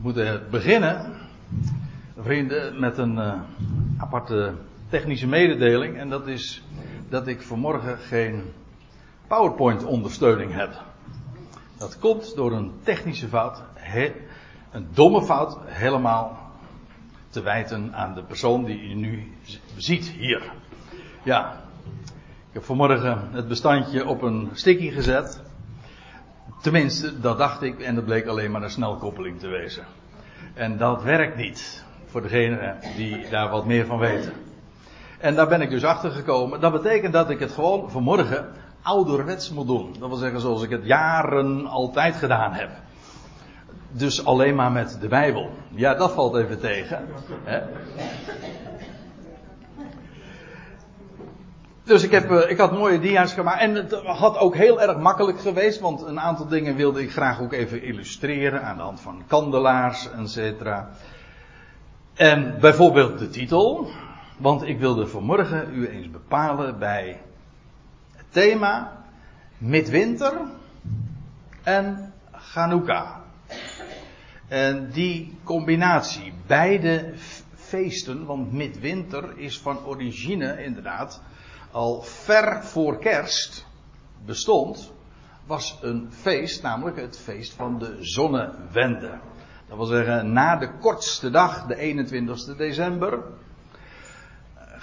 Moeten beginnen, vrienden, met een uh, aparte technische mededeling. En dat is dat ik vanmorgen geen PowerPoint-ondersteuning heb. Dat komt door een technische fout, een domme fout, helemaal te wijten aan de persoon die u nu ziet hier. Ja, ik heb vanmorgen het bestandje op een sticky gezet. Tenminste, dat dacht ik en dat bleek alleen maar een snelkoppeling te wezen. En dat werkt niet voor degenen die daar wat meer van weten. En daar ben ik dus achter gekomen. Dat betekent dat ik het gewoon vanmorgen ouderwets moet doen. Dat wil zeggen zoals ik het jaren altijd gedaan heb. Dus alleen maar met de Bijbel. Ja, dat valt even tegen. Hè? Dus ik, heb, eh, ik had mooie dia's gemaakt. En het had ook heel erg makkelijk geweest. Want een aantal dingen wilde ik graag ook even illustreren. Aan de hand van kandelaars, et cetera. En bijvoorbeeld de titel. Want ik wilde vanmorgen u eens bepalen bij het thema midwinter en Chanukka. En die combinatie, beide feesten, want midwinter is van origine inderdaad al ver voor kerst bestond, was een feest, namelijk het feest van de zonnewende. Dat wil zeggen, na de kortste dag, de 21 december,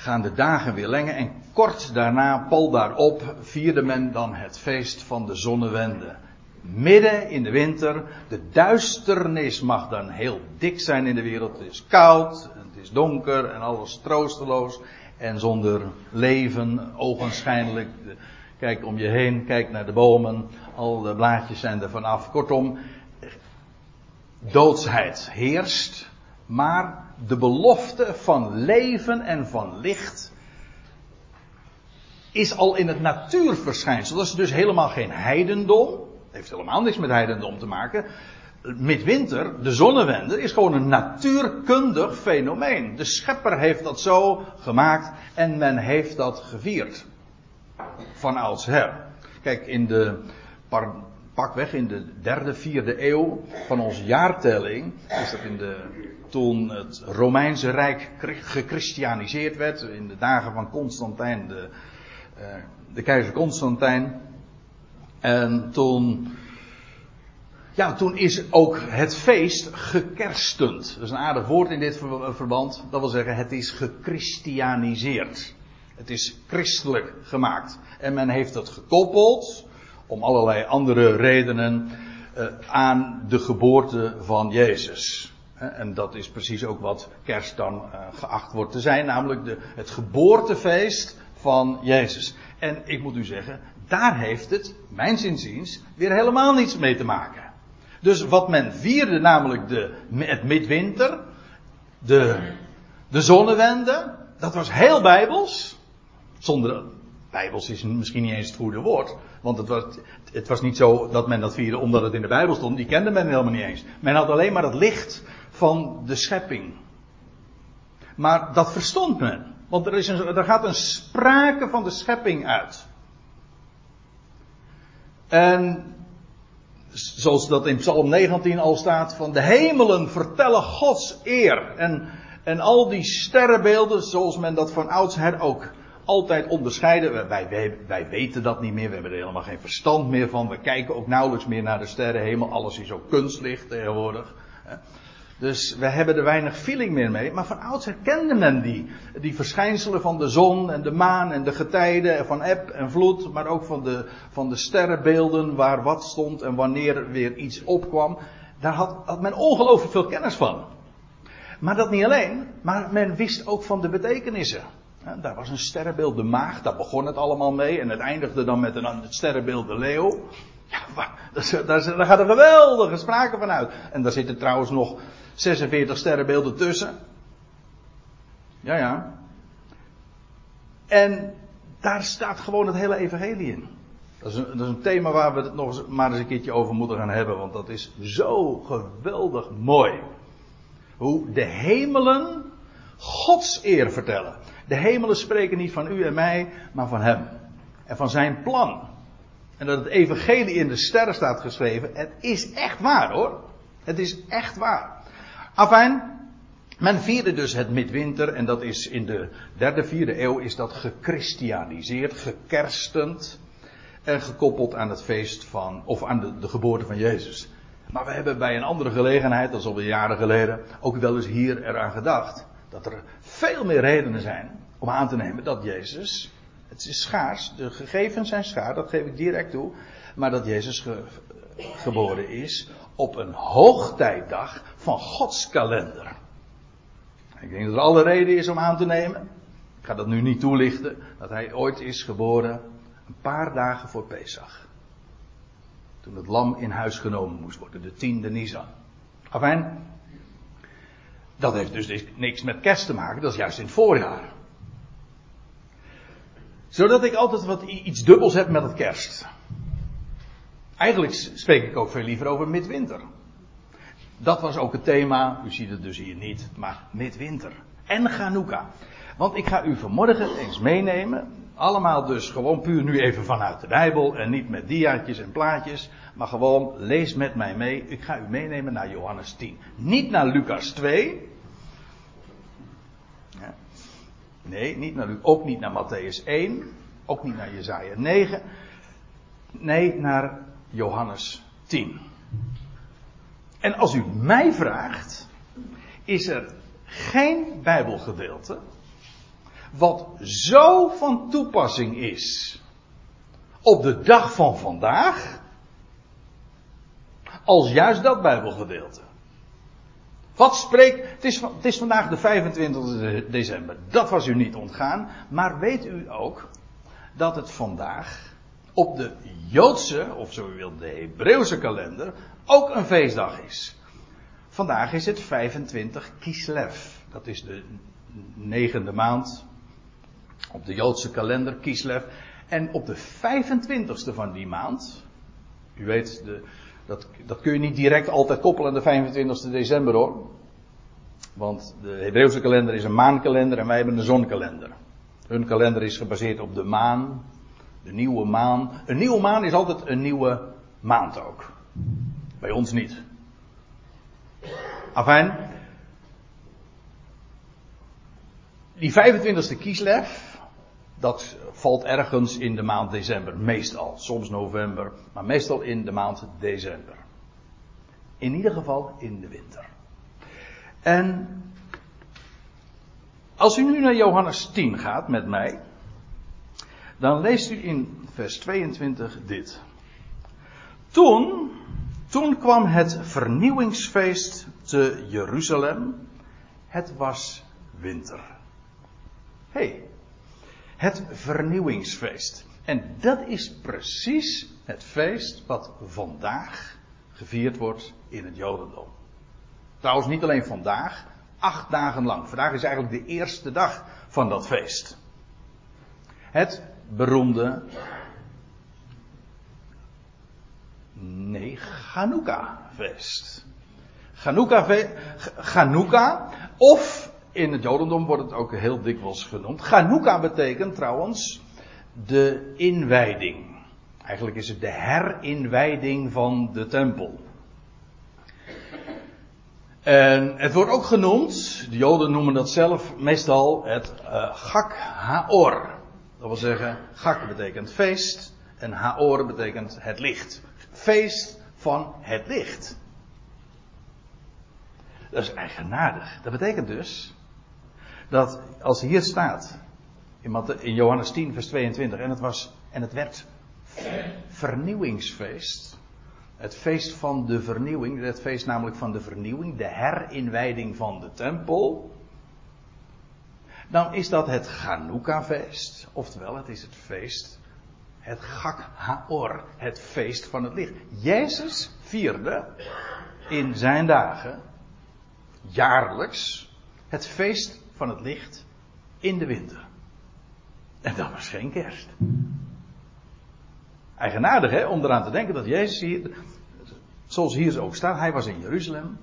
gaan de dagen weer lengen en kort daarna, pal daarop, vierde men dan het feest van de zonnewende. Midden in de winter, de duisternis mag dan heel dik zijn in de wereld. Het is koud, het is donker en alles troosteloos en zonder leven, ogenschijnlijk. Kijk om je heen, kijk naar de bomen, al de blaadjes zijn er vanaf. Kortom, doodsheid heerst, maar de belofte van leven en van licht is al in het natuurverschijnsel. Dat is dus helemaal geen heidendom. Heeft helemaal niks met heidendom te maken midwinter, de zonnewende, is gewoon een natuurkundig fenomeen. De schepper heeft dat zo gemaakt en men heeft dat gevierd. Van oudsher. Kijk, in de, pakweg in de derde, vierde eeuw van onze jaartelling, is dat in de, toen het Romeinse Rijk gechristianiseerd werd, in de dagen van Constantijn, de, eh, de keizer Constantijn. En toen ja, toen is ook het feest gekerstend. Dat is een aardig woord in dit verband. Dat wil zeggen, het is gechristianiseerd. Het is christelijk gemaakt. En men heeft het gekoppeld, om allerlei andere redenen, eh, aan de geboorte van Jezus. En dat is precies ook wat kerst dan eh, geacht wordt te zijn, namelijk het geboortefeest van Jezus. En ik moet u zeggen, daar heeft het, mijn zinziens, weer helemaal niets mee te maken. Dus wat men vierde, namelijk de, het midwinter, de, de zonnewende, dat was heel bijbels. Zonder, bijbels is misschien niet eens het goede woord. Want het was, het was niet zo dat men dat vierde omdat het in de Bijbel stond. Die kende men helemaal niet eens. Men had alleen maar het licht van de schepping. Maar dat verstond men. Want er, is een, er gaat een sprake van de schepping uit. En zoals dat in Psalm 19 al staat, van de hemelen vertellen Gods eer. En, en al die sterrenbeelden, zoals men dat van oudsher ook altijd onderscheiden. Wij, wij, wij weten dat niet meer, we hebben er helemaal geen verstand meer van. We kijken ook nauwelijks meer naar de sterrenhemel, alles is ook kunstlicht tegenwoordig. Dus we hebben er weinig feeling meer mee. Maar van ouds herkende men die. Die verschijnselen van de zon en de maan en de getijden. Van eb en vloed. Maar ook van de, van de sterrenbeelden waar wat stond en wanneer weer iets opkwam. Daar had, had men ongelooflijk veel kennis van. Maar dat niet alleen. Maar men wist ook van de betekenissen. Daar was een sterrenbeeld de maag. Daar begon het allemaal mee. En het eindigde dan met een, het sterrenbeeld de leeuw. Ja, daar, daar, gaat een geweldige sprake van uit. En daar zitten trouwens nog 46 sterrenbeelden tussen. Ja, ja. En daar staat gewoon het hele evangelie in. Dat is, een, dat is een thema waar we het nog maar eens een keertje over moeten gaan hebben, want dat is zo geweldig mooi. Hoe de hemelen Gods eer vertellen. De hemelen spreken niet van u en mij, maar van Hem. En van zijn plan. En dat het evangelie in de sterren staat geschreven, het is echt waar hoor. Het is echt waar. Afijn, men vierde dus het midwinter en dat is in de derde, vierde eeuw is dat gechristianiseerd, gekerstend en gekoppeld aan het feest van, of aan de, geboorte van Jezus. Maar we hebben bij een andere gelegenheid, dat is alweer jaren geleden, ook wel eens hier eraan gedacht. Dat er veel meer redenen zijn om aan te nemen dat Jezus, het is schaars, de gegevens zijn schaars, dat geef ik direct toe. Maar dat Jezus geboren is op een hoogtijdag van Gods kalender. Ik denk dat er alle reden is om aan te nemen. Ik ga dat nu niet toelichten. Dat hij ooit is geboren een paar dagen voor Pesach. Toen het lam in huis genomen moest worden, de tiende Nisan. Afijn, dat heeft dus niks met kerst te maken, dat is juist in het voorjaar. Zodat ik altijd wat iets dubbels heb met het kerst. Eigenlijk spreek ik ook veel liever over midwinter. Dat was ook het thema, u ziet het dus hier niet, maar midwinter. En Hanukkah. Want ik ga u vanmorgen eens meenemen, allemaal dus gewoon puur nu even vanuit de Bijbel en niet met diaatjes en plaatjes, maar gewoon lees met mij mee. Ik ga u meenemen naar Johannes 10. Niet naar Lucas 2. Nee, niet naar, ook niet naar Matthäus 1, ook niet naar Jezaja 9. Nee, naar Johannes 10. En als u mij vraagt, is er geen Bijbelgedeelte wat zo van toepassing is op de dag van vandaag, als juist dat Bijbelgedeelte. Wat spreekt, het is, het is vandaag de 25 december, dat was u niet ontgaan, maar weet u ook dat het vandaag op de Joodse, of zo u wilt, de Hebreeuwse kalender, ook een feestdag is. Vandaag is het 25 Kislev. Dat is de negende maand op de Joodse kalender, Kislev. En op de 25ste van die maand, u weet, de, dat, dat kun je niet direct altijd koppelen aan de 25ste december hoor. Want de Hebreeuwse kalender is een maankalender en wij hebben een zonkalender. Hun kalender is gebaseerd op de maan, de nieuwe maan. Een nieuwe maan is altijd een nieuwe maand ook. Bij ons niet. Afijn. Die 25e Kislev, dat valt ergens in de maand december. Meestal. Soms november. Maar meestal in de maand december. In ieder geval in de winter. En als u nu naar Johannes 10 gaat met mij, dan leest u in vers 22 dit. Toen, toen kwam het vernieuwingsfeest te Jeruzalem. Het was winter. Hey, het vernieuwingsfeest. En dat is precies het feest wat vandaag gevierd wordt in het Jodendom. Trouwens, niet alleen vandaag, acht dagen lang. Vandaag is eigenlijk de eerste dag van dat feest. Het beroemde. Nee, Chanukka-feest. Chanukka, of in het Jodendom wordt het ook heel dikwijls genoemd. Chanukka betekent trouwens de inwijding. Eigenlijk is het de herinwijding van de tempel. En het wordt ook genoemd, de Joden noemen dat zelf meestal het uh, Gak Haor. Dat wil zeggen, Gak betekent feest en Haor betekent het licht. Feest van het licht. Dat is eigenaardig. Dat betekent dus dat als hier staat in Johannes 10 vers 22 en het was en het werd vernieuwingsfeest. Het feest van de vernieuwing, het feest namelijk van de vernieuwing, de herinwijding van de tempel dan is dat het Chanukka-feest. Oftewel, het is het feest, het Gak Haor, het feest van het licht. Jezus vierde in zijn dagen, jaarlijks, het feest van het licht in de winter. En dat was geen kerst. Eigenaardig hè, om eraan te denken dat Jezus hier, zoals hier ook staat, hij was in Jeruzalem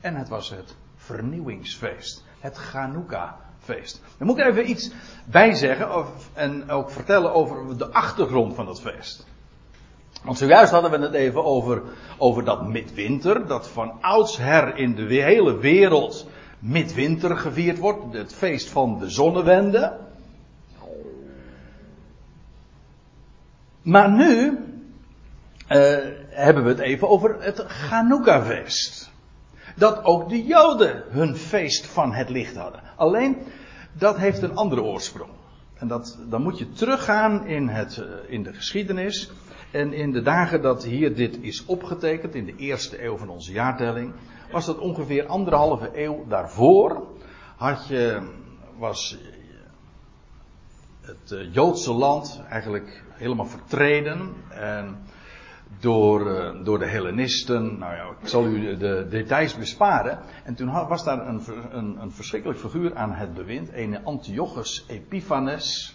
en het was het vernieuwingsfeest, het Chanukka feest. Dan moet ik even iets bijzeggen of, en ook vertellen over de achtergrond van dat feest. Want zojuist hadden we het even over, over dat midwinter, dat van oudsher in de hele wereld midwinter gevierd wordt, het feest van de zonnewende. Maar nu uh, hebben we het even over het Chanukka-feest. Dat ook de Joden hun feest van het licht hadden. Alleen, dat heeft een andere oorsprong. En dat, dan moet je teruggaan in, het, uh, in de geschiedenis. En in de dagen dat hier dit is opgetekend, in de eerste eeuw van onze jaartelling, was dat ongeveer anderhalve eeuw daarvoor. Had je, was het uh, Joodse land eigenlijk helemaal vertreden. En door, uh, door de Hellenisten. Nou ja, ik zal u de details besparen. En toen was daar een, een, een verschrikkelijk figuur aan het bewind. Een Antiochus Epiphanes.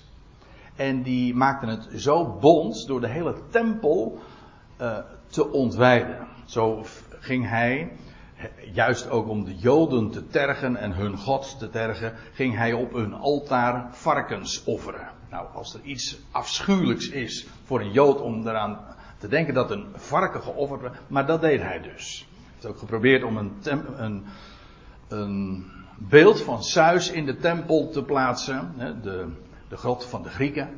En die maakte het zo bond door de hele tempel uh, te ontwijden. Zo ging hij, juist ook om de Joden te tergen en hun God te tergen, ging hij op hun altaar varkens offeren. Nou, als er iets afschuwelijks is voor een Jood om eraan te denken dat een varken geofferd werd, maar dat deed hij dus. Hij heeft ook geprobeerd om een, een, een beeld van Zeus in de tempel te plaatsen, de, de grot van de Grieken.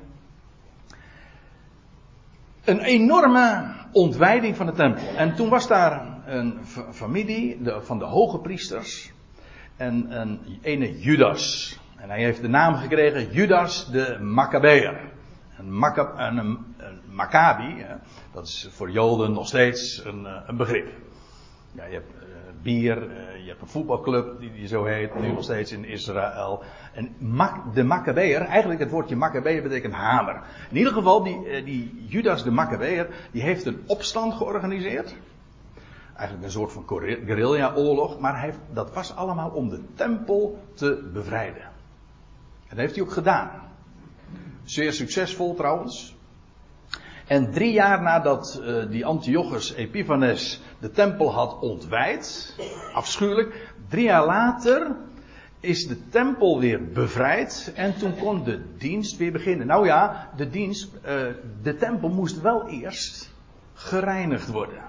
Een enorme ontwijding van de tempel. En toen was daar een familie de, van de hoge priesters en een ene Judas. En hij heeft de naam gekregen Judas de Maccabeer. Een, Macca, een, een, Maccabi, dat is voor Joden nog steeds een, een begrip. Ja, je hebt uh, bier, uh, je hebt een voetbalclub die, die zo heet, nu nog steeds in Israël. En de Maccabeer, eigenlijk het woordje Maccabeer betekent hamer. In ieder geval, die, die Judas de Maccabeer, die heeft een opstand georganiseerd. Eigenlijk een soort van guerrilla-oorlog, maar hij, dat was allemaal om de tempel te bevrijden. En dat heeft hij ook gedaan. Zeer succesvol trouwens. En drie jaar nadat uh, die Antiochus Epiphanes de tempel had ontwijd, afschuwelijk, drie jaar later is de tempel weer bevrijd en toen kon de dienst weer beginnen. Nou ja, de dienst, uh, de tempel moest wel eerst gereinigd worden.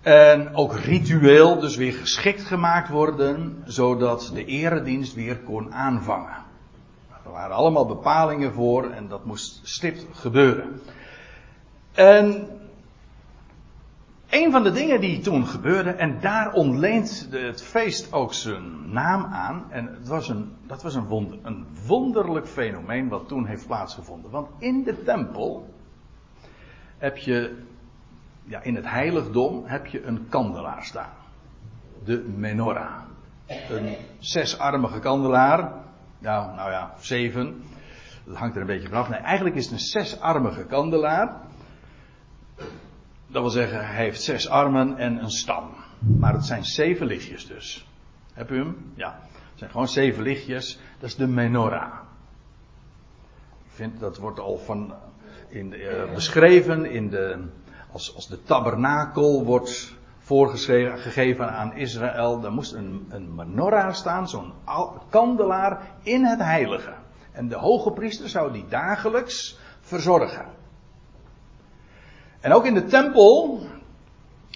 En ook ritueel dus weer geschikt gemaakt worden, zodat de eredienst weer kon aanvangen. Er waren allemaal bepalingen voor en dat moest stipt gebeuren. En een van de dingen die toen gebeurde, en daar ontleent het feest ook zijn naam aan, en het was een, dat was een, wonder, een wonderlijk fenomeen wat toen heeft plaatsgevonden. Want in de tempel heb je, ja, in het heiligdom heb je een kandelaar staan. De menorah. Een zesarmige kandelaar, nou, nou ja, zeven. Dat hangt er een beetje vanaf. Nee, eigenlijk is het een zesarmige kandelaar. Dat wil zeggen, hij heeft zes armen en een stam. Maar het zijn zeven lichtjes dus. Heb u hem? Ja. Het zijn gewoon zeven lichtjes. Dat is de menorah. Ik vind dat wordt al van in, uh, beschreven in de, als, als de tabernakel wordt voorgegeven aan Israël. Daar moest een, een menorah staan, zo'n kandelaar in het heilige. En de hoge priester zou die dagelijks verzorgen. En ook in de tempel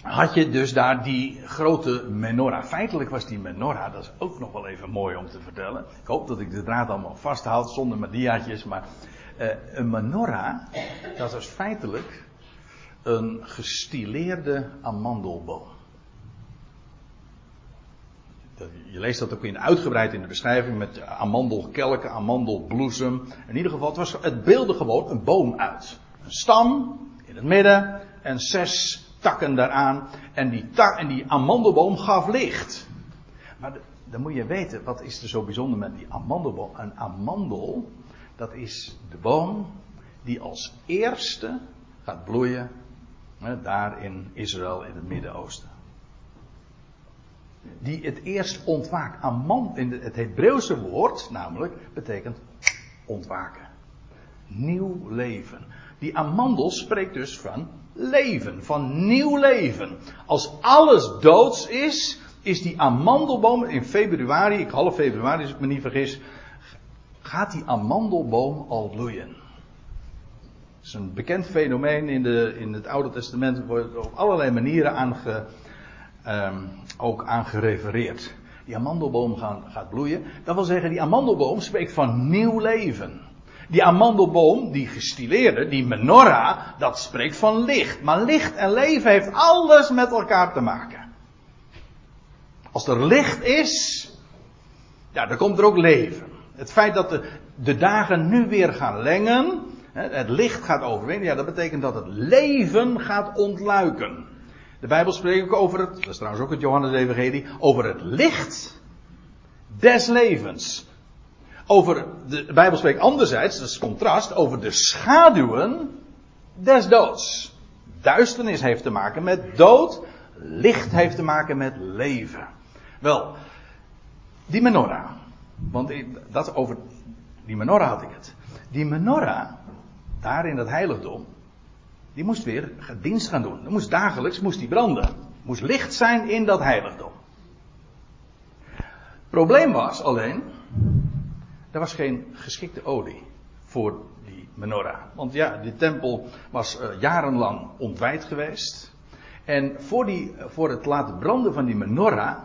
had je dus daar die grote menorah. Feitelijk was die menorah, dat is ook nog wel even mooi om te vertellen. Ik hoop dat ik de draad allemaal vasthoud zonder mediaatjes, maar uh, een menorah, dat was feitelijk een gestileerde amandelboom. Je leest dat ook in uitgebreid in de beschrijving met amandelkelken, amandelbloesem. In ieder geval, het, was, het beelde gewoon een boom uit. Een stam in het midden en zes takken daaraan. En die, en die amandelboom gaf licht. Maar dan moet je weten, wat is er zo bijzonder met die amandelboom? Een amandel, dat is de boom die als eerste gaat bloeien daar in Israël in het Midden-Oosten. Die het eerst ontwaakt. Het Hebreeuwse woord namelijk betekent ontwaken. Nieuw leven. Die amandel spreekt dus van leven, van nieuw leven. Als alles doods is, is die amandelboom in februari, ik half februari als ik me niet vergis, gaat die amandelboom al bloeien. Het is een bekend fenomeen in, de, in het Oude Testament. Wordt op allerlei manieren aange, um, ook aan gerefereerd. Die amandelboom gaan, gaat bloeien. Dat wil zeggen, die amandelboom spreekt van nieuw leven. Die amandelboom, die gestileerde, die menorah, dat spreekt van licht. Maar licht en leven heeft alles met elkaar te maken. Als er licht is, ja, dan komt er ook leven. Het feit dat de, de dagen nu weer gaan lengen, het licht gaat overwinnen, ja, dat betekent dat het leven gaat ontluiken. De Bijbel spreekt ook over het, dat is trouwens ook het Johannes-evangelie, over het licht des levens. Over, de, Bijbel spreekt anderzijds, dat is contrast, over de schaduwen des doods. Duisternis heeft te maken met dood, licht heeft te maken met leven. Wel, die menorah. Want dat over die menorah had ik het. Die menorah, daar in dat heiligdom, die moest weer dienst gaan doen. Dat moest dagelijks moest die branden. Moest licht zijn in dat heiligdom. Probleem was alleen, er was geen geschikte olie voor die menorah. Want ja, die tempel was uh, jarenlang ontwijd geweest. En voor, die, voor het laten branden van die menorah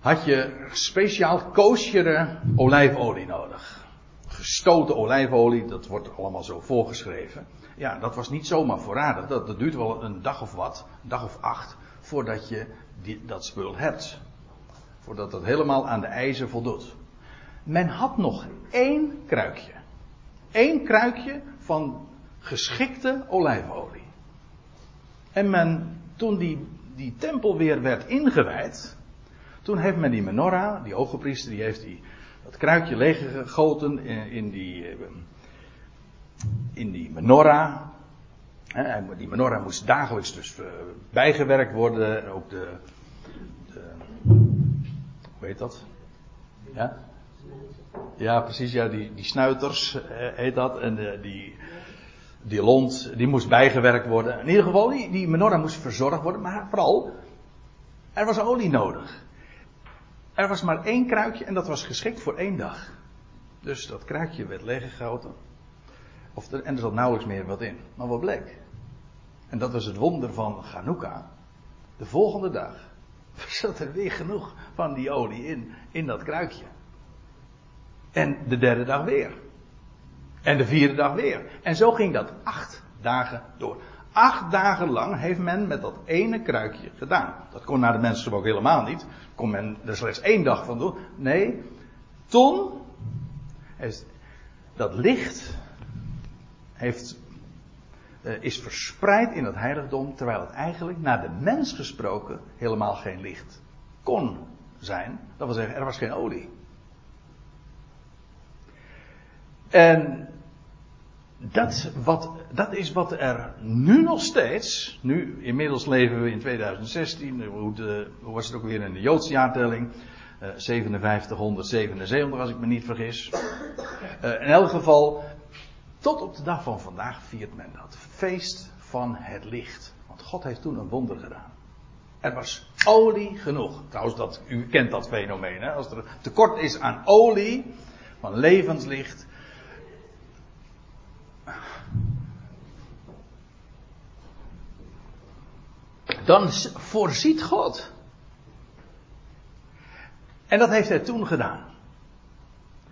had je speciaal koosjere olijfolie nodig. Gestoten olijfolie, dat wordt allemaal zo voorgeschreven. Ja, dat was niet zomaar voorradig. Dat, dat duurt wel een dag of wat, een dag of acht, voordat je die, dat spul hebt. Voordat het helemaal aan de eisen voldoet. Men had nog één kruikje. Eén kruikje van geschikte olijfolie. En men, toen die, die tempel weer werd ingewijd, toen heeft men die menorah, die hogepriester, die heeft die, dat kruikje leeggegoten in, in die, eh, in die menorah. Die menorah moest dagelijks dus eh, bijgewerkt worden. Ook de, de hoe heet dat? Ja? Ja, precies, ja, die, die snuiters eh, heet dat. En de, die, die lont, die moest bijgewerkt worden. In ieder geval, die, die menorah moest verzorgd worden. Maar vooral, er was olie nodig. Er was maar één kruikje en dat was geschikt voor één dag. Dus dat kruikje werd leeggegoten. Of er, en er zat nauwelijks meer wat in. Maar wat bleek? En dat was het wonder van Chanukka. De volgende dag zat er weer genoeg van die olie in, in dat kruikje. En de derde dag weer. En de vierde dag weer. En zo ging dat acht dagen door. Acht dagen lang heeft men met dat ene kruikje gedaan. Dat kon naar de mensen ook helemaal niet. Kon men er slechts één dag van doen. Nee, toen is dat licht heeft, eh, is verspreid in het heiligdom, terwijl het eigenlijk naar de mens gesproken helemaal geen licht kon zijn. Dat wil zeggen, er was geen olie. En dat, wat, dat is wat er nu nog steeds, nu inmiddels leven we in 2016, hoe, was het ook weer in de Joodse jaartelling, uh, 5777 als ik me niet vergis. Uh, in elk geval, tot op de dag van vandaag viert men dat feest van het licht. Want God heeft toen een wonder gedaan. Er was olie genoeg. Trouwens, dat, u kent dat fenomeen. Hè? Als er tekort is aan olie, van levenslicht, dan voorziet God. En dat heeft hij toen gedaan.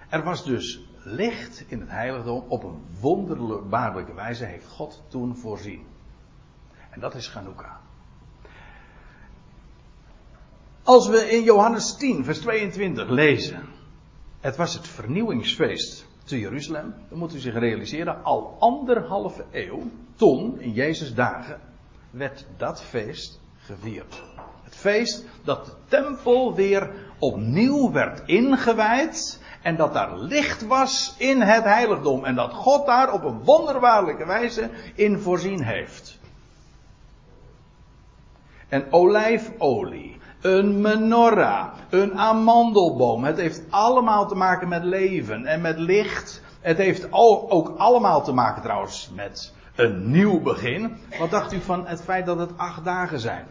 Er was dus licht in het heiligdom. Op een wonderbaarlijke wijze heeft God toen voorzien. En dat is Chanukka. Als we in Johannes 10, vers 22 lezen. Het was het vernieuwingsfeest te Jeruzalem. Dan moet u zich realiseren, al anderhalve eeuw, toen, in Jezus' dagen, werd dat feest gevierd. Het feest dat de tempel weer opnieuw werd ingewijd. En dat daar licht was in het heiligdom. En dat God daar op een wonderbaarlijke wijze in voorzien heeft. En olijfolie, een menorah, een amandelboom. Het heeft allemaal te maken met leven en met licht. Het heeft ook allemaal te maken trouwens met een nieuw begin. Wat dacht u van het feit dat het acht dagen zijn?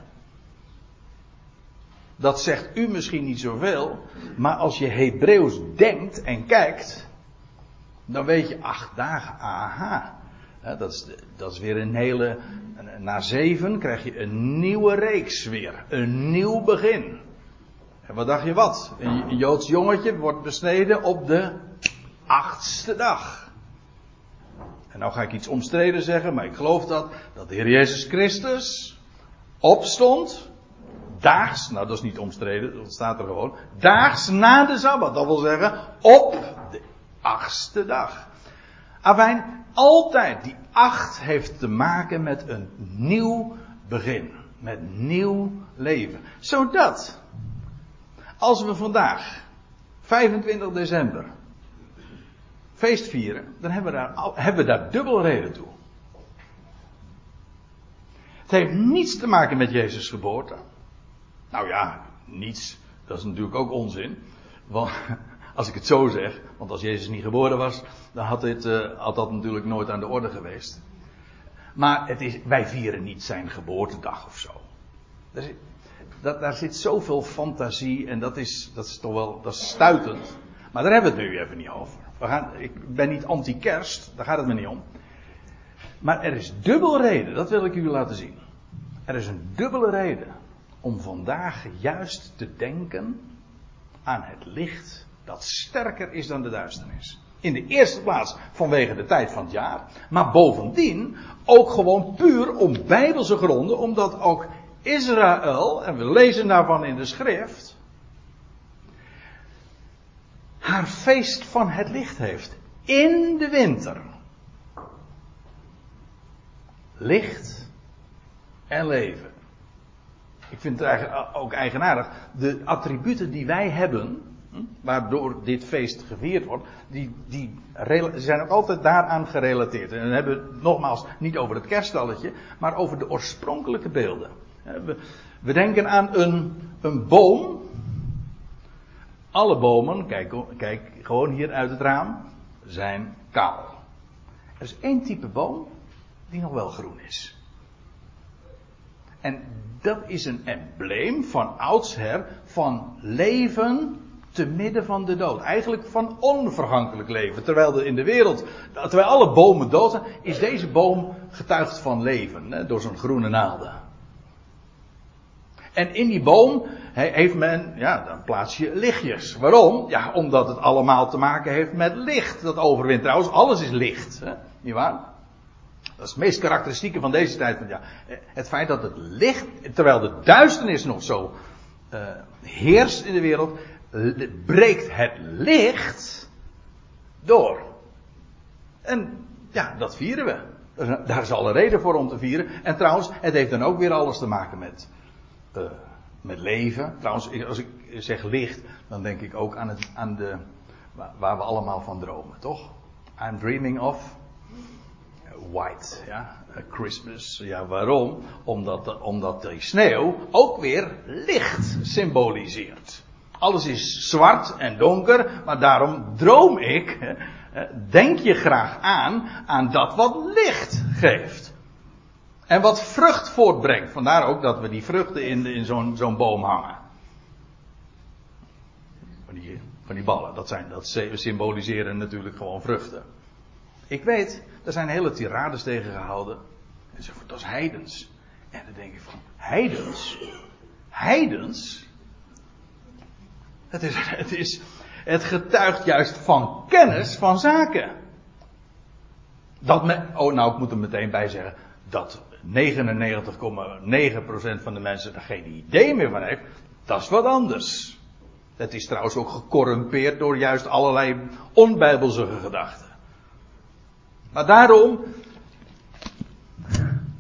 Dat zegt u misschien niet zoveel, maar als je Hebreeuws denkt en kijkt, Dan weet je, acht dagen, aha. dat, is, dat is weer een hele. Na zeven krijg je een nieuwe reeks weer. Een nieuw begin. En wat dacht je wat? Een Joods jongetje wordt besneden op de achtste dag. En nou ga ik iets omstreden zeggen, maar ik geloof dat, dat de Heer Jezus Christus opstond, daags, nou dat is niet omstreden, dat staat er gewoon, daags na de Sabbat, dat wil zeggen op de achtste dag. Afijn, altijd die acht heeft te maken met een nieuw begin, met nieuw leven. Zodat, als we vandaag, 25 december, feest vieren, dan hebben we daar, hebben we daar dubbel reden toe. Het heeft niets te maken met Jezus' geboorte. Nou ja, niets. Dat is natuurlijk ook onzin. Want, als ik het zo zeg, want als Jezus niet geboren was, dan had, dit, uh, had dat natuurlijk nooit aan de orde geweest. Maar het is, wij vieren niet zijn geboortedag of zo. Daar zit, dat, daar zit zoveel fantasie en dat is, dat is toch wel dat is stuitend. Maar daar hebben we het nu even niet over. We gaan, ik ben niet anti-kerst, daar gaat het me niet om. Maar er is dubbel reden, dat wil ik u laten zien. Er is een dubbele reden om vandaag juist te denken aan het licht dat sterker is dan de duisternis. In de eerste plaats vanwege de tijd van het jaar, maar bovendien ook gewoon puur om bijbelse gronden, omdat ook Israël, en we lezen daarvan in de schrift, haar feest van het licht heeft. In de winter. Licht en leven. Ik vind het eigenlijk ook eigenaardig. De attributen die wij hebben, waardoor dit feest gevierd wordt, die, die zijn ook altijd daaraan gerelateerd. En dan hebben we het nogmaals niet over het kerststalletje, maar over de oorspronkelijke beelden. We, denken aan een, een boom alle bomen, kijk, kijk gewoon hier uit het raam, zijn kaal. Er is één type boom die nog wel groen is. En dat is een embleem van oudsher van leven te midden van de dood. Eigenlijk van onvergankelijk leven. Terwijl er in de wereld, terwijl alle bomen dood zijn, is deze boom getuigd van leven. Hè, door zo'n groene naalden. En in die boom heeft men, ja, dan plaats je lichtjes. Waarom? Ja, omdat het allemaal te maken heeft met licht. Dat overwint trouwens, alles is licht. Hè? Niet waar? Dat is het meest karakteristieke van deze tijd. Ja, het feit dat het licht, terwijl de duisternis nog zo uh, heerst in de wereld, breekt het licht door. En ja, dat vieren we. Daar is alle reden voor om te vieren. En trouwens, het heeft dan ook weer alles te maken met uh, met leven. Trouwens, als ik zeg licht, dan denk ik ook aan, het, aan de. waar we allemaal van dromen, toch? I'm dreaming of. White, ja. Christmas. Ja, waarom? Omdat, omdat die sneeuw ook weer licht symboliseert. Alles is zwart en donker, maar daarom droom ik. Denk je graag aan, aan dat wat licht geeft. En wat vrucht voortbrengt. Vandaar ook dat we die vruchten in, in zo'n zo'n boom hangen. Van die, van die ballen. Dat, zijn, dat symboliseren natuurlijk gewoon vruchten. Ik weet, er zijn hele tirades tegen gehouden. En ze dat is heidens. En dan denk ik van, heidens? Heidens? Het is, het is, het getuigt juist van kennis van zaken. Dat oh nou ik moet er meteen bij zeggen, dat 99,9% van de mensen er geen idee meer van heeft, dat is wat anders. Het is trouwens ook gecorrumpeerd door juist allerlei onbijbelse gedachten. Maar daarom,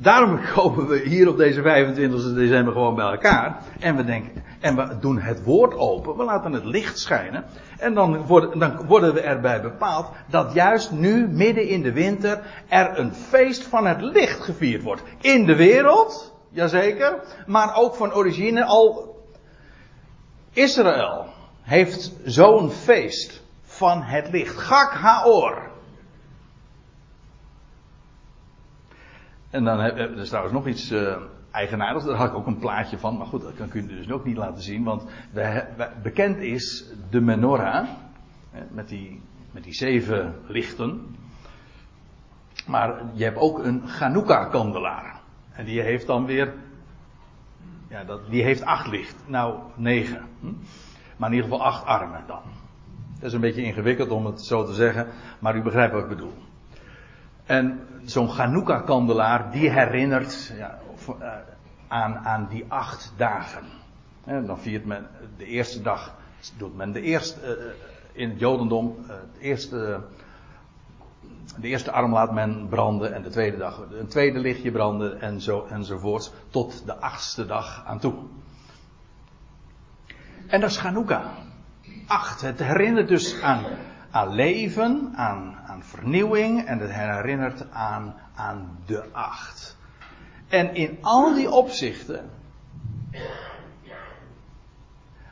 daarom komen we hier op deze 25 december gewoon bij elkaar. En we denken, en we doen het woord open, we laten het licht schijnen. En dan worden, dan worden we erbij bepaald dat juist nu, midden in de winter, er een feest van het licht gevierd wordt. In de wereld, jazeker, maar ook van origine al. Israël heeft zo'n feest van het licht. Gak Haor. En dan heb er is trouwens nog iets uh, eigenaardigs. Daar had ik ook een plaatje van. Maar goed, dat kan ik u dus ook niet laten zien. Want bekend is de menorah. Met die met die zeven lichten. Maar je hebt ook een Chanukka-kandelaar. En die heeft dan weer. Ja, dat, die heeft acht licht. Nou, negen. Hm? Maar in ieder geval acht armen dan. Dat is een beetje ingewikkeld om het zo te zeggen. Maar u begrijpt wat ik bedoel. En zo'n Chanukka-kandelaar, die herinnert ja, eh, aan, aan die acht dagen. En dan viert men de eerste dag, doet men de eerste, uh, in het Jodendom, de eerste, de eerste arm laat men branden en de tweede dag een tweede lichtje branden en zo, enzovoort, tot de achtste dag aan toe. En dat is Chanukka. Acht. Het herinnert dus aan, aan leven, aan, aan vernieuwing en het herinnert aan, aan de acht. En in al die opzichten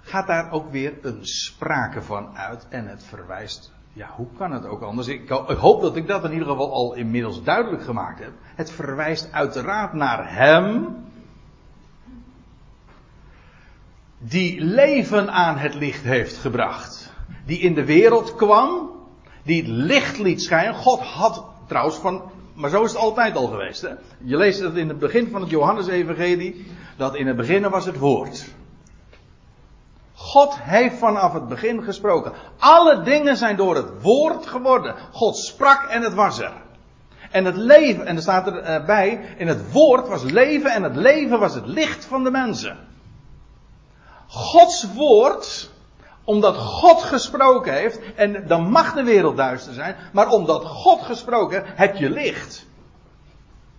gaat daar ook weer een sprake van uit en het verwijst. Ja, hoe kan het ook anders? Ik, ik hoop dat ik dat in ieder geval al inmiddels duidelijk gemaakt heb. Het verwijst uiteraard naar Hem. Die leven aan het licht heeft gebracht. Die in de wereld kwam. Die licht liet schijnen. God had trouwens van. Maar zo is het altijd al geweest. Hè? Je leest het in het begin van het Johannesevangelie. Dat in het begin was het woord. God heeft vanaf het begin gesproken. Alle dingen zijn door het woord geworden. God sprak en het was er. En het leven, en er staat erbij, in het woord was leven en het leven was het licht van de mensen. Gods woord, omdat God gesproken heeft, en dan mag de wereld duister zijn, maar omdat God gesproken heeft, heb je licht.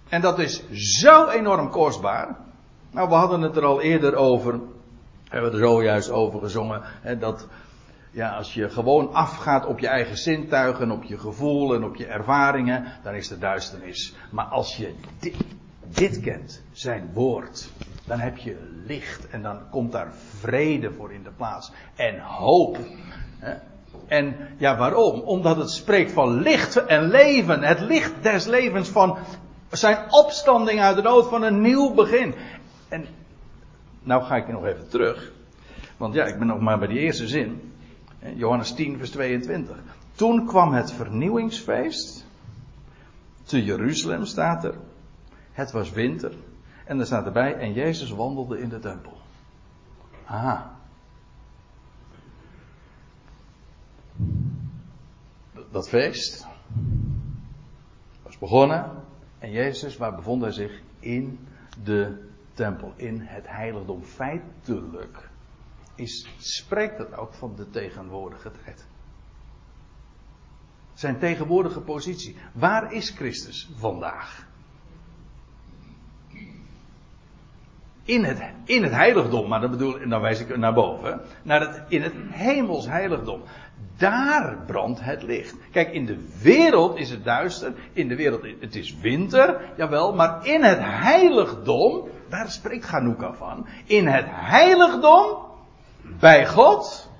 En dat is zo enorm kostbaar. Nou, we hadden het er al eerder over hebben we er zojuist over gezongen. Hè, dat ja, als je gewoon afgaat op je eigen zintuigen, op je gevoel en op je ervaringen, dan is er duisternis. Maar als je dit, dit kent, zijn woord, dan heb je licht en dan komt daar vrede voor in de plaats. En hoop. En ja, waarom? Omdat het spreekt van licht en leven. Het licht des levens van zijn opstanding uit de dood van een nieuw begin. En nou ga ik nog even terug. Want ja, ik ben nog maar bij die eerste zin. Johannes 10, vers 22. Toen kwam het vernieuwingsfeest. Te Jeruzalem staat er. Het was winter. En er staat erbij. En Jezus wandelde in de tempel. Aha. Dat feest was begonnen. En Jezus, waar bevond hij zich? In de tempel, in het heiligdom. Feitelijk is, spreekt dat ook van de tegenwoordige tijd. Zijn tegenwoordige positie. Waar is Christus vandaag? In het, in het heiligdom, maar dan bedoel dan wijs ik naar boven. Naar het, in het hemels heiligdom. Daar brandt het licht. Kijk, in de wereld is het duister. In de wereld, het is winter, jawel. Maar in het heiligdom, daar spreekt Ganouka van. In het heiligdom, bij God,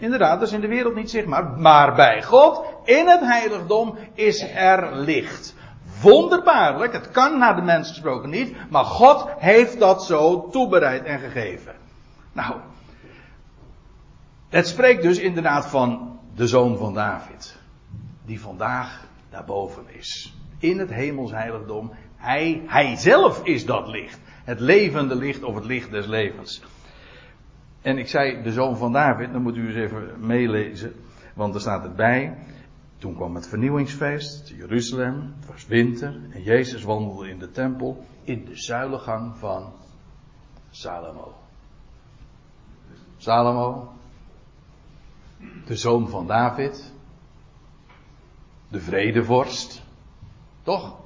inderdaad, dat is in de wereld niet zichtbaar, maar bij God, in het heiligdom, is er licht. Wonderbaarlijk, het kan naar de mens gesproken niet, maar God heeft dat zo toebereid en gegeven. Nou, het spreekt dus inderdaad van de zoon van David, die vandaag daarboven is. In het heiligdom. Hij, hij zelf is dat licht. Het levende licht of het licht des levens. En ik zei de zoon van David, dan moet u eens even meelezen. Want er staat erbij. Toen kwam het vernieuwingsfeest, Jeruzalem, het was winter. En Jezus wandelde in de tempel in de zuilengang van Salomo. Salomo, de zoon van David, de vredevorst, toch?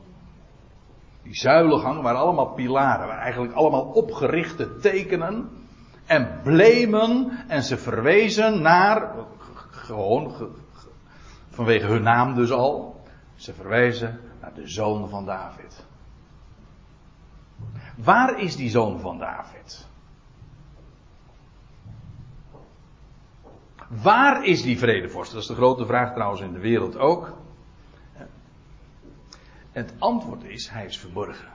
Die zuilengangen waren allemaal pilaren, waren eigenlijk allemaal opgerichte tekenen en blemen en ze verwezen naar, gewoon vanwege hun naam dus al, ze verwezen naar de zoon van David. Waar is die zoon van David? Waar is die vredevorst? Dat is de grote vraag trouwens in de wereld ook. Het antwoord is, hij is verborgen.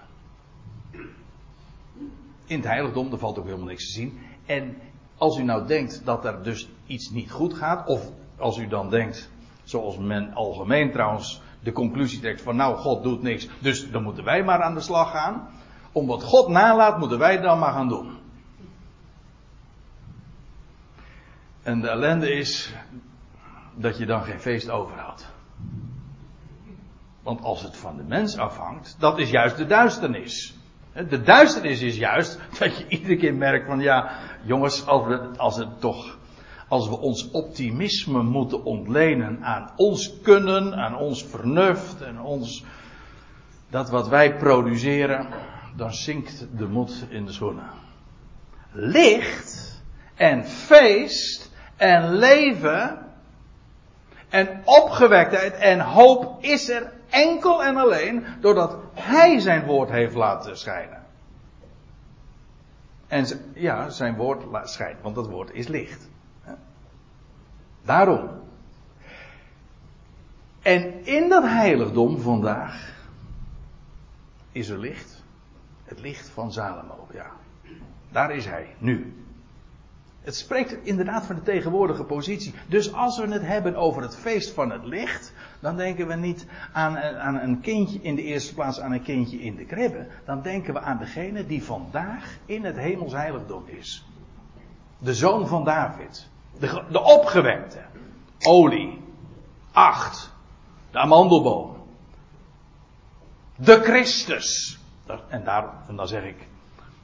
In het heiligdom, daar valt ook helemaal niks te zien. En als u nou denkt dat er dus iets niet goed gaat, of als u dan denkt Zoals men algemeen trouwens de conclusie trekt van nou, God doet niks, dus dan moeten wij maar aan de slag gaan. Om wat God nalaat, moeten wij dan maar gaan doen. En de ellende is dat je dan geen feest overhoudt. Want als het van de mens afhangt, dat is juist de duisternis. De duisternis is juist dat je iedere keer merkt van ja, jongens, als, we, als het toch, als we ons optimisme moeten ontlenen aan ons kunnen, aan ons vernuft en ons, dat wat wij produceren, dan zinkt de moed in de schoenen. Licht en feest en leven en opgewektheid en hoop is er enkel en alleen doordat Hij zijn woord heeft laten schijnen. En ja, zijn woord schijnt, want dat woord is licht. Daarom. En in dat heiligdom vandaag is er licht. Het licht van Salomo, ja. Daar is hij, nu. Het spreekt inderdaad van de tegenwoordige positie. Dus als we het hebben over het feest van het licht, dan denken we niet aan, aan een kindje in de eerste plaats aan een kindje in de kribbe. Dan denken we aan degene die vandaag in het hemelsheiligdom is. De zoon van David. De, de opgewekte. Olie. Acht. De amandelboom. De Christus. En, daar, en dan zeg ik,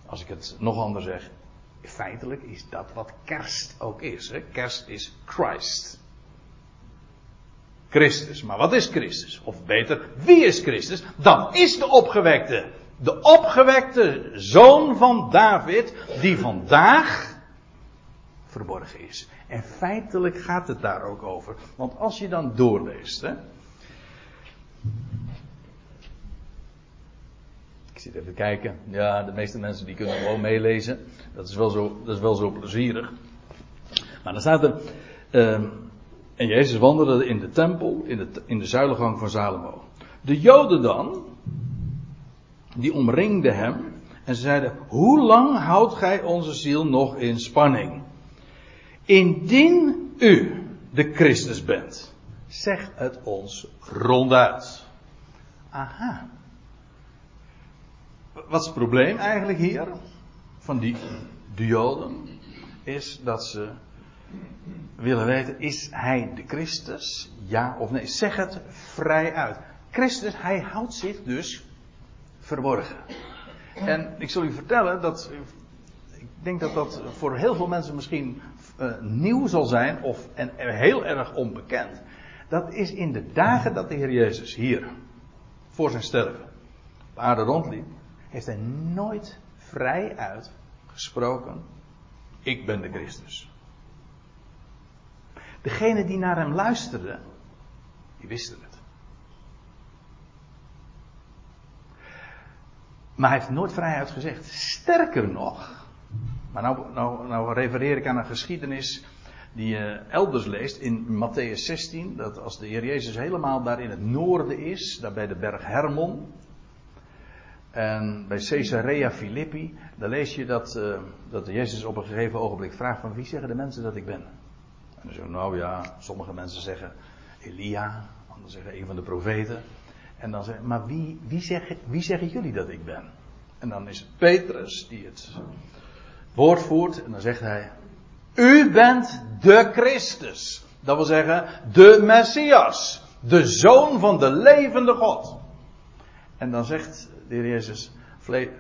als ik het nog anders zeg, feitelijk is dat wat kerst ook is. Hè? Kerst is Christ. Christus. Maar wat is Christus? Of beter, wie is Christus? Dan is de opgewekte. De opgewekte zoon van David, die vandaag verborgen is. En feitelijk gaat het daar ook over. Want als je dan doorleest, hè, Ik zit even kijken. Ja, de meeste mensen die kunnen gewoon meelezen. Dat is wel zo, dat is wel zo plezierig. Maar dan staat er. Uh, en Jezus wandelde in de tempel, in de, in de zuilengang van Salomo. De Joden dan, die omringden hem. En ze zeiden: Hoe lang houdt gij onze ziel nog in spanning? Indien u de Christus bent, zeg het ons ronduit. Aha. Wat is het probleem eigenlijk hier? Van die Joden. Is dat ze willen weten, is hij de Christus? Ja of nee? Zeg het vrij uit. Christus, hij houdt zich dus verborgen. En ik zal u vertellen dat. Ik denk dat dat voor heel veel mensen misschien uh, nieuw zal zijn of en heel erg onbekend. Dat is in de dagen dat de Heer Jezus hier voor zijn sterven op aarde rondliep heeft hij nooit vrij uit gesproken: Ik ben de Christus. Degene die naar hem luisterden, die wisten het. Maar hij heeft nooit vrij uit gezegd. Sterker nog, maar nou, nou, nou refereer ik aan een geschiedenis die je elders leest in Matthäus 16. Dat als de Heer Jezus helemaal daar in het noorden is, daar bij de berg Hermon. En bij Caesarea Philippi, daar lees je dat, uh, dat Jezus op een gegeven ogenblik vraagt van wie zeggen de mensen dat ik ben? En dan zeggen nou ja, sommige mensen zeggen Elia, anderen zeggen een van de profeten. En dan zeggen, maar wie, wie, zeggen, wie zeggen jullie dat ik ben? En dan is het Petrus die het woord voert en dan zegt hij, u bent de Christus. Dat wil zeggen, de Messias. De zoon van de levende God. En dan zegt de heer Jezus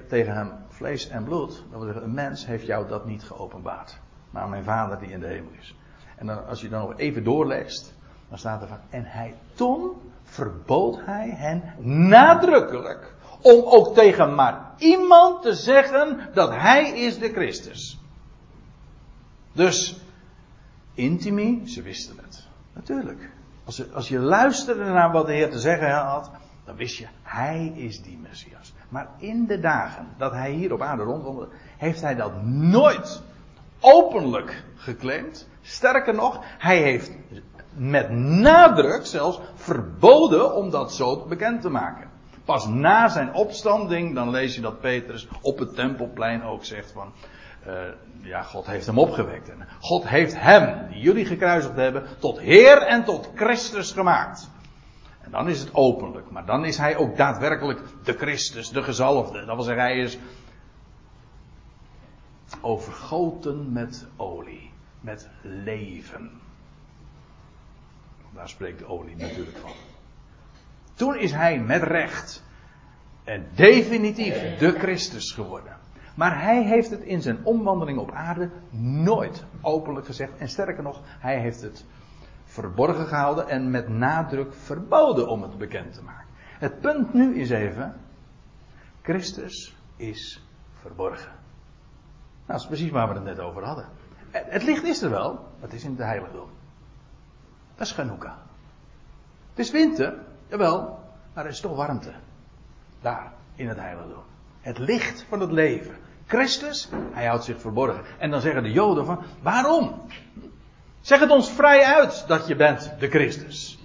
tegen hem vlees en bloed. Dat wil zeggen, een mens heeft jou dat niet geopenbaard. Maar mijn vader die in de hemel is. En dan, als je dan even doorleest, dan staat er van, en hij toen verbood hij hen nadrukkelijk om ook tegen maar iemand te zeggen dat hij is de Christus. Dus, intimi, ze wisten het. Natuurlijk. Als je, als je luisterde naar wat de Heer te zeggen had, dan wist je, hij is die Messias. Maar in de dagen dat hij hier op aarde rondwandelde, heeft hij dat nooit openlijk geclaimd. Sterker nog, hij heeft met nadruk zelfs verboden om dat zo bekend te maken. Pas na zijn opstanding, dan lees je dat Petrus op het tempelplein ook zegt van, uh, ja, God heeft hem opgewekt. En God heeft hem, die jullie gekruisigd hebben, tot Heer en tot Christus gemaakt. En dan is het openlijk. Maar dan is hij ook daadwerkelijk de Christus, de gezalfde. Dat wil zeggen, hij is overgoten met olie. Met leven. Daar spreekt de olie natuurlijk van. Toen is hij met recht en definitief de Christus geworden. Maar hij heeft het in zijn omwandeling op aarde nooit openlijk gezegd. En sterker nog, hij heeft het verborgen gehouden en met nadruk verboden om het bekend te maken. Het punt nu is even, Christus is verborgen. Nou, dat is precies waar we het net over hadden. Het licht is er wel, het is in de heiligdom. Dat is Hanukkah. Het is winter, jawel, maar er is toch warmte. Daar, in het heiligdom. Het licht van het leven. Christus, hij houdt zich verborgen. En dan zeggen de Joden van, waarom? Zeg het ons vrij uit dat je bent de Christus.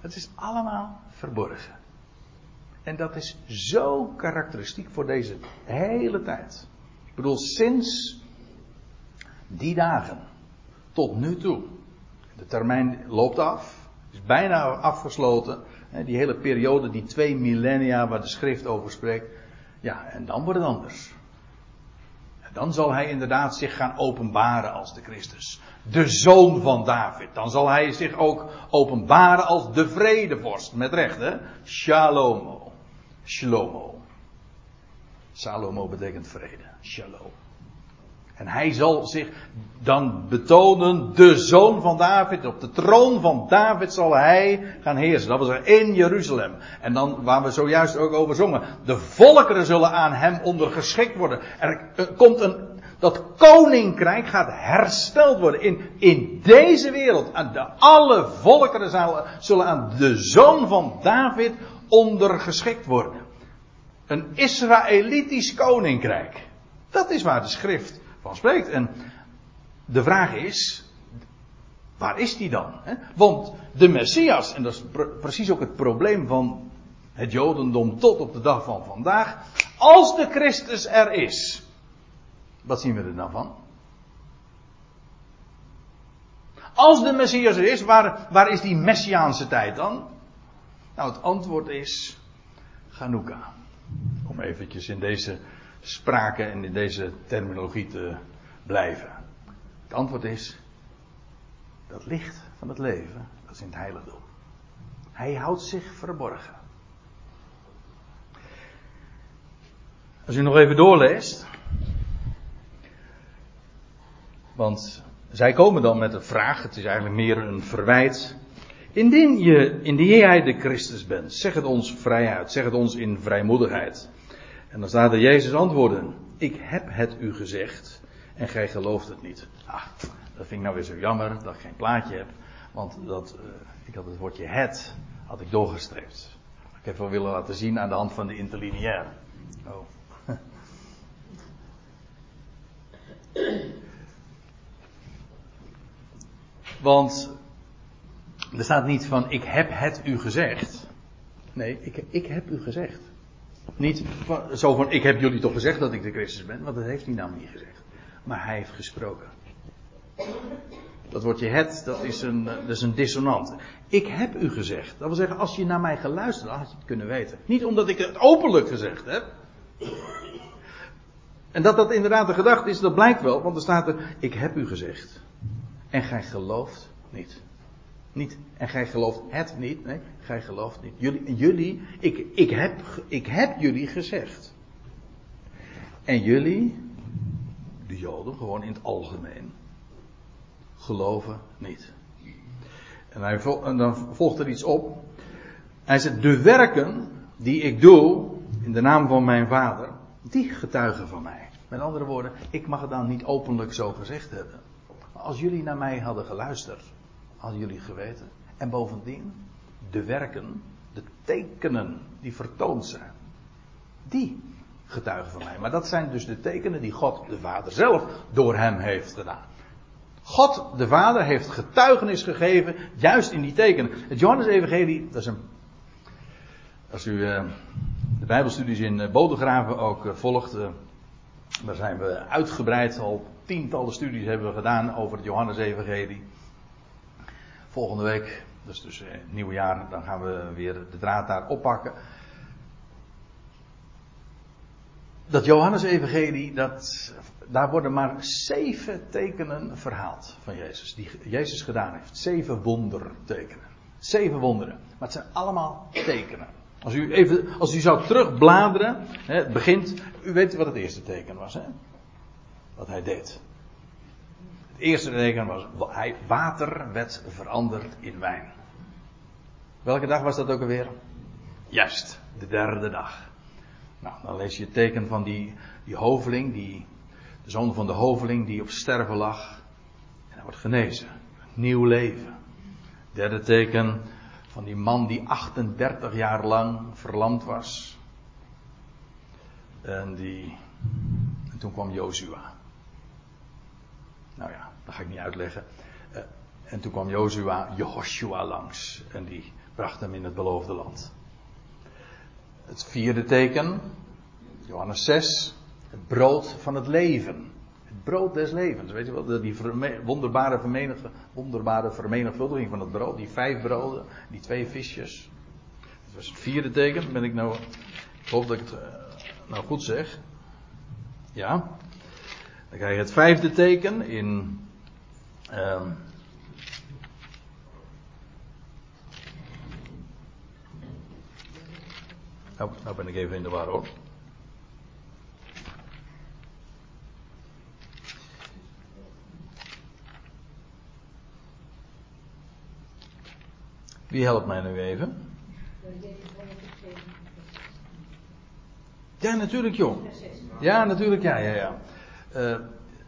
Het is allemaal verborgen. En dat is zo karakteristiek voor deze hele tijd. Ik bedoel, sinds die dagen tot nu toe. De termijn loopt af, is bijna afgesloten. Die hele periode, die twee millennia waar de schrift over spreekt. Ja, en dan wordt het anders. En dan zal hij inderdaad zich gaan openbaren als de Christus. De zoon van David. Dan zal hij zich ook openbaren als de vredevorst. Met recht, hè? Shalomo. Shlomo. Salomo betekent vrede. Shalom. En hij zal zich dan betonen, de zoon van David, op de troon van David zal hij gaan heersen. Dat was er in Jeruzalem. En dan, waar we zojuist ook over zongen, de volkeren zullen aan hem ondergeschikt worden. Er, komt een, dat koninkrijk gaat hersteld worden in, in deze wereld. De, alle volkeren zullen, zullen aan de zoon van David ondergeschikt worden. Een Israëlitisch koninkrijk. Dat is waar de schrift van spreekt. En de vraag is, waar is die dan? Want de Messias, en dat is precies ook het probleem van het Jodendom tot op de dag van vandaag. Als de Christus er is, wat zien we er dan van? Als de Messias er is, waar, waar is die Messiaanse tijd dan? Nou, het antwoord is Hanukkah. Om eventjes in deze sprake en in deze terminologie te blijven? Het antwoord is, dat licht van het leven, dat is in het heiligdom. Hij houdt zich verborgen. Als u nog even doorleest, want zij komen dan met een vraag, het is eigenlijk meer een verwijt. Indien, je, indien jij de Christus bent, zeg het ons vrij uit, zeg het ons in vrijmoedigheid. En dan staat er Jezus antwoorden. Ik heb het u gezegd en gij gelooft het niet. Ah, dat vind ik nou weer zo jammer dat ik geen plaatje heb. Want dat, uh, ik had het woordje het, had ik doorgestreept. Ik heb wel willen laten zien aan de hand van de interlineair. Oh. Want er staat niet van ik heb het u gezegd. Nee, ik, ik heb u gezegd. Niet zo van, ik heb jullie toch gezegd dat ik de Christus ben, want dat heeft hij namelijk niet gezegd. Maar hij heeft gesproken. Dat woordje het, dat is een, dat is een dissonant. Ik heb u gezegd. Dat wil zeggen, als je naar mij geluisterd had, had je het kunnen weten. Niet omdat ik het openlijk gezegd heb. En dat dat inderdaad de gedachte is, dat blijkt wel, want er staat er, ik heb u gezegd. En gij gelooft niet. Niet, en gij gelooft het niet. Nee, gij gelooft niet. Jullie, jullie ik, ik, heb, ik heb jullie gezegd. En jullie, de Joden, gewoon in het algemeen, geloven niet. En, hij, en dan volgt er iets op. Hij zegt, de werken die ik doe in de naam van mijn vader, die getuigen van mij. Met andere woorden, ik mag het dan niet openlijk zo gezegd hebben. Maar als jullie naar mij hadden geluisterd, hadden jullie geweten. En bovendien, de werken, de tekenen die vertoond zijn, die getuigen van mij. Maar dat zijn dus de tekenen die God de Vader zelf door hem heeft gedaan. God de Vader heeft getuigenis gegeven, juist in die tekenen. Het Johannes-evangelie, dat is een. Als u uh, de Bijbelstudies in uh, Bodegraven ook uh, volgt, Daar zijn we uitgebreid, al tientallen studies hebben we gedaan over het Johannes-evangelie. Volgende week, dus dus het nieuwe jaar, dan gaan we weer de draad daar oppakken. Dat Johannes-evangelie, dat, daar worden maar zeven tekenen verhaald van Jezus. Die Jezus gedaan heeft. Zeven wondertekenen. Zeven wonderen. Maar het zijn allemaal tekenen. Als u, even, als u zou terugbladeren, hè, het begint, u weet wat het eerste teken was, hè? Wat hij deed. Het eerste teken was, water werd veranderd in wijn. Welke dag was dat ook alweer? Juist, de derde dag. Nou, dan lees je het teken van die, die hoveling, die, de zoon van de hoveling die op sterven lag. En hij wordt genezen. Nieuw leven. Derde teken van die man die 38 jaar lang verlamd was. En die. En toen kwam Jozua. Nou ja, dat ga ik niet uitleggen. Eh, en toen kwam Jozua, Jehoshua langs. En die bracht hem in het beloofde land. Het vierde teken, Johannes 6, het brood van het leven. Het brood des levens. Weet je wel, die wonderbare, wonderbare vermenigvuldiging van het brood. Die vijf broden, die twee visjes. Dat was het vierde teken. Ben ik nou, ik hoop dat ik het uh, nou goed zeg. Ja. Dan krijg je het vijfde teken in. Um, Nou, ben ik even in de war hoor. Wie helpt mij nu even? Ja, natuurlijk joh. Ja, natuurlijk, ja, ja, ja. Uh,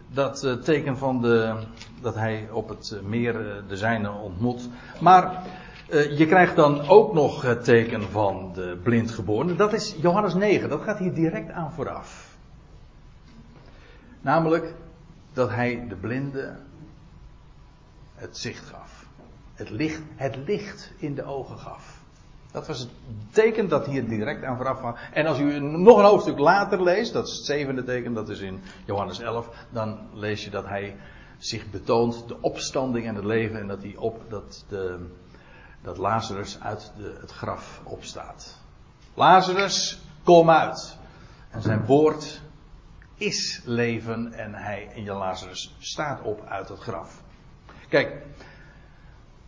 dat uh, teken van de, dat hij op het meer uh, de zijne ontmoet. Maar je krijgt dan ook nog het teken van de blindgeborene. Dat is Johannes 9. Dat gaat hier direct aan vooraf. Namelijk dat hij de blinde het zicht gaf. Het licht, het licht in de ogen gaf. Dat was het teken dat hier direct aan vooraf kwam. En als u nog een hoofdstuk later leest, dat is het zevende teken, dat is in Johannes 11, dan lees je dat hij zich betoont, de opstanding en het leven, en dat, hij op, dat de, dat Lazarus uit de, het graf opstaat. Lazarus, kom uit. En zijn woord is leven en hij en Lazarus staat op uit het graf. Kijk,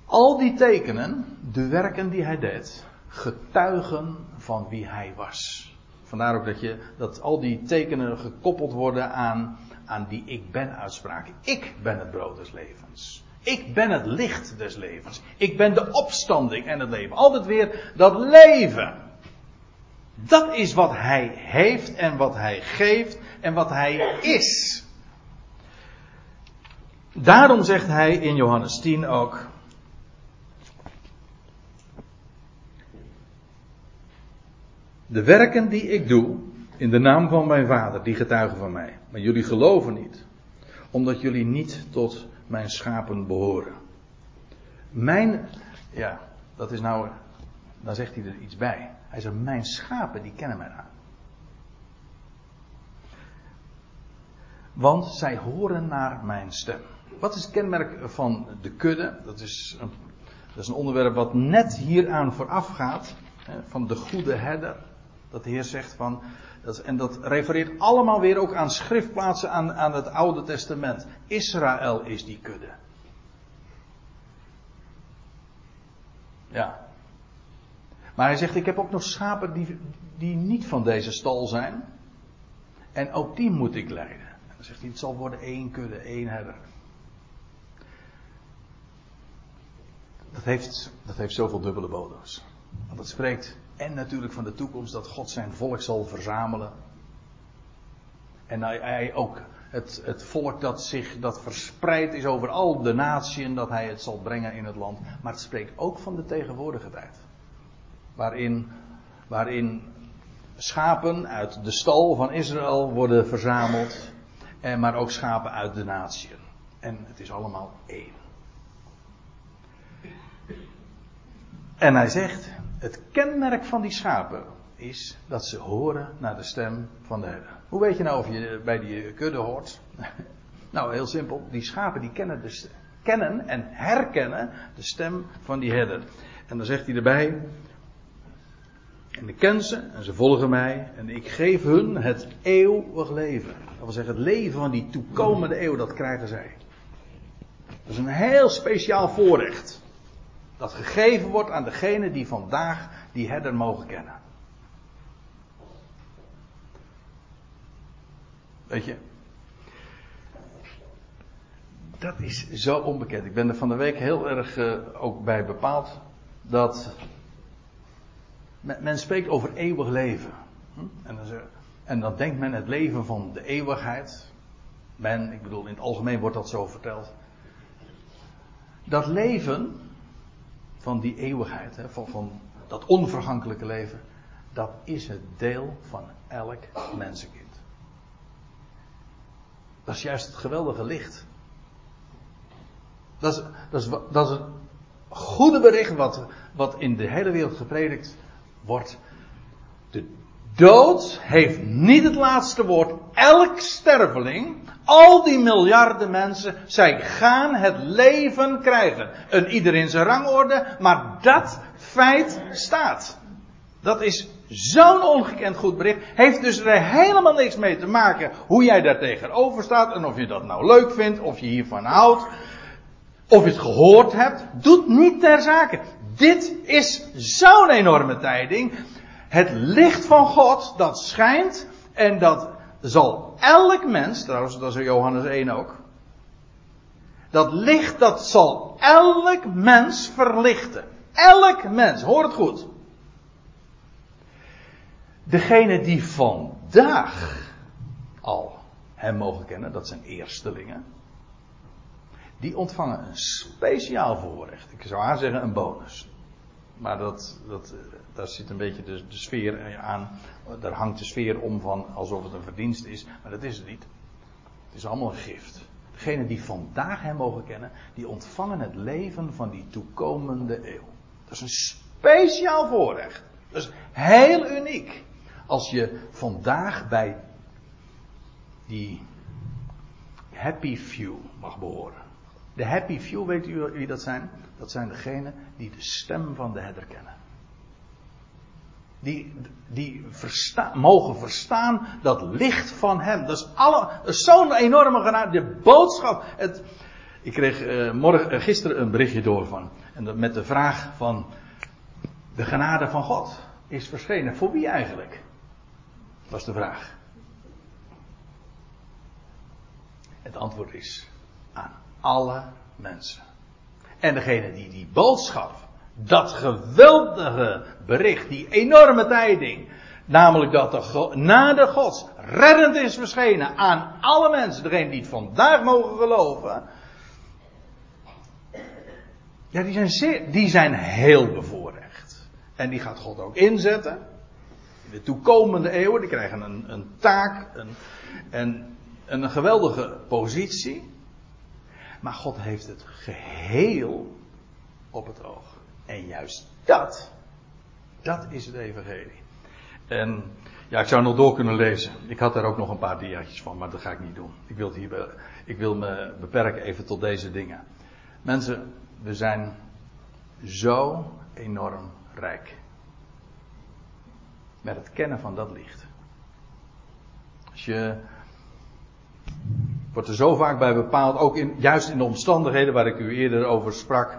al die tekenen, de werken die hij deed, getuigen van wie hij was. Vandaar ook dat, je, dat al die tekenen gekoppeld worden aan, aan die ik ben uitspraak. Ik ben het brood des levens. Ik ben het licht des levens. Ik ben de opstanding en het leven. Altijd weer dat leven. Dat is wat hij heeft en wat hij geeft en wat hij is. Daarom zegt hij in Johannes 10 ook. De werken die ik doe in de naam van mijn vader, die getuigen van mij. Maar jullie geloven niet. Omdat jullie niet tot mijn schapen behoren. Mijn, ja, dat is nou, dan zegt hij er iets bij. Hij zegt, mijn schapen, die kennen mijn naam. Want zij horen naar mijn stem. Wat is het kenmerk van de kudde? Dat is een, dat is een onderwerp wat net hieraan vooraf gaat. Van de goede herder. Dat de Heer zegt van. Dat, en dat refereert allemaal weer ook aan schriftplaatsen aan, aan het Oude Testament. Israël is die kudde. Ja. Maar hij zegt: Ik heb ook nog schapen die, die niet van deze stal zijn. En ook die moet ik leiden. En dan zegt hij: Het zal worden één kudde, één herder. Dat heeft, dat heeft zoveel dubbele bodems. Want het spreekt en natuurlijk van de toekomst dat God zijn volk zal verzamelen. En hij, ook het, het, volk dat zich dat verspreid is over al de natieën, dat hij het zal brengen in het land. Maar het spreekt ook van de tegenwoordige tijd. Waarin, waarin schapen uit de stal van Israël worden verzameld. En maar ook schapen uit de natieën. En het is allemaal één. En hij zegt, het kenmerk van die schapen is dat ze horen naar de stem van de herder. Hoe weet je nou of je bij die kudde hoort? nou, heel simpel. Die schapen die kennen, kennen en herkennen de stem van die herder. En dan zegt hij erbij. En ik ken ze en ze volgen mij en ik geef hun het eeuwig leven. Dat wil zeggen, het leven van die toekomende eeuw, dat krijgen zij. Dat is een heel speciaal voorrecht. Dat gegeven wordt aan degene die vandaag die herder mogen kennen. Weet je, dat is zo onbekend. Ik ben er van de week heel erg uh, ook bij bepaald dat men, spreekt over eeuwig leven. Hm? En, dan, en dan denkt men het leven van de eeuwigheid. Men, ik bedoel, in het algemeen wordt dat zo verteld. Dat leven van die eeuwigheid, hè, van, van dat onvergankelijke leven, dat is het deel van elk mensenkind. Dat is juist het geweldige licht. Dat is, dat is, dat is het goede bericht wat, wat in de hele wereld gepredikt wordt. Dood heeft niet het laatste woord. Elk sterveling, al die miljarden mensen, zij gaan het leven krijgen. Een ieder in zijn rangorde, maar dat feit staat. Dat is zo'n ongekend goed bericht. Heeft dus er helemaal niks mee te maken hoe jij daar tegenover staat. En of je dat nou leuk vindt, of je hiervan houdt. Of je het gehoord hebt. Doet niet ter zake. Dit is zo'n enorme tijding. Het licht van God, dat schijnt. En dat zal elk mens, trouwens dat is Johannes 1 ook. Dat licht dat zal elk mens verlichten. Elk mens, hoor het goed. Degene die vandaag al hem mogen kennen, dat zijn eerstelingen. Die ontvangen een speciaal voorrecht. Ik zou zeggen een bonus. Maar dat, dat, daar zit een beetje de, de sfeer aan. Daar hangt de sfeer om van alsof het een verdienst is. Maar dat is het niet. Het is allemaal een gift. Degenen die vandaag hem mogen kennen, die ontvangen het leven van die toekomende eeuw. Dat is een speciaal voorrecht. Dat is heel uniek. Als je vandaag bij die happy few mag behoren. De happy few, weet u wie dat zijn? Dat zijn degenen die de stem van de herder kennen. Die, die versta, mogen verstaan dat licht van hem. Dat is, is zo'n enorme genade. De boodschap. Het, ik kreeg uh, morgen, uh, gisteren een berichtje door van. En met de vraag van. De genade van God is verschenen. Voor wie eigenlijk? Was de vraag. Het antwoord is aan alle mensen. En degene die die boodschap, dat geweldige bericht, die enorme tijding, namelijk dat de de Gods reddend is verschenen aan alle mensen, degene die het vandaag mogen geloven, ja, die zijn, die zijn heel bevoorrecht. En die gaat God ook inzetten. In de toekomende eeuwen, die krijgen een, een taak een, en een geweldige positie. Maar God heeft het geheel op het oog. En juist dat, dat is het evangelie. En ja, ik zou nog door kunnen lezen. Ik had daar ook nog een paar diaatjes van, maar dat ga ik niet doen. Ik wil, hier, ik wil me beperken even tot deze dingen. Mensen, we zijn zo enorm rijk. Met het kennen van dat licht. Als je wordt er zo vaak bij bepaald, ook in, juist in de omstandigheden waar ik u eerder over sprak.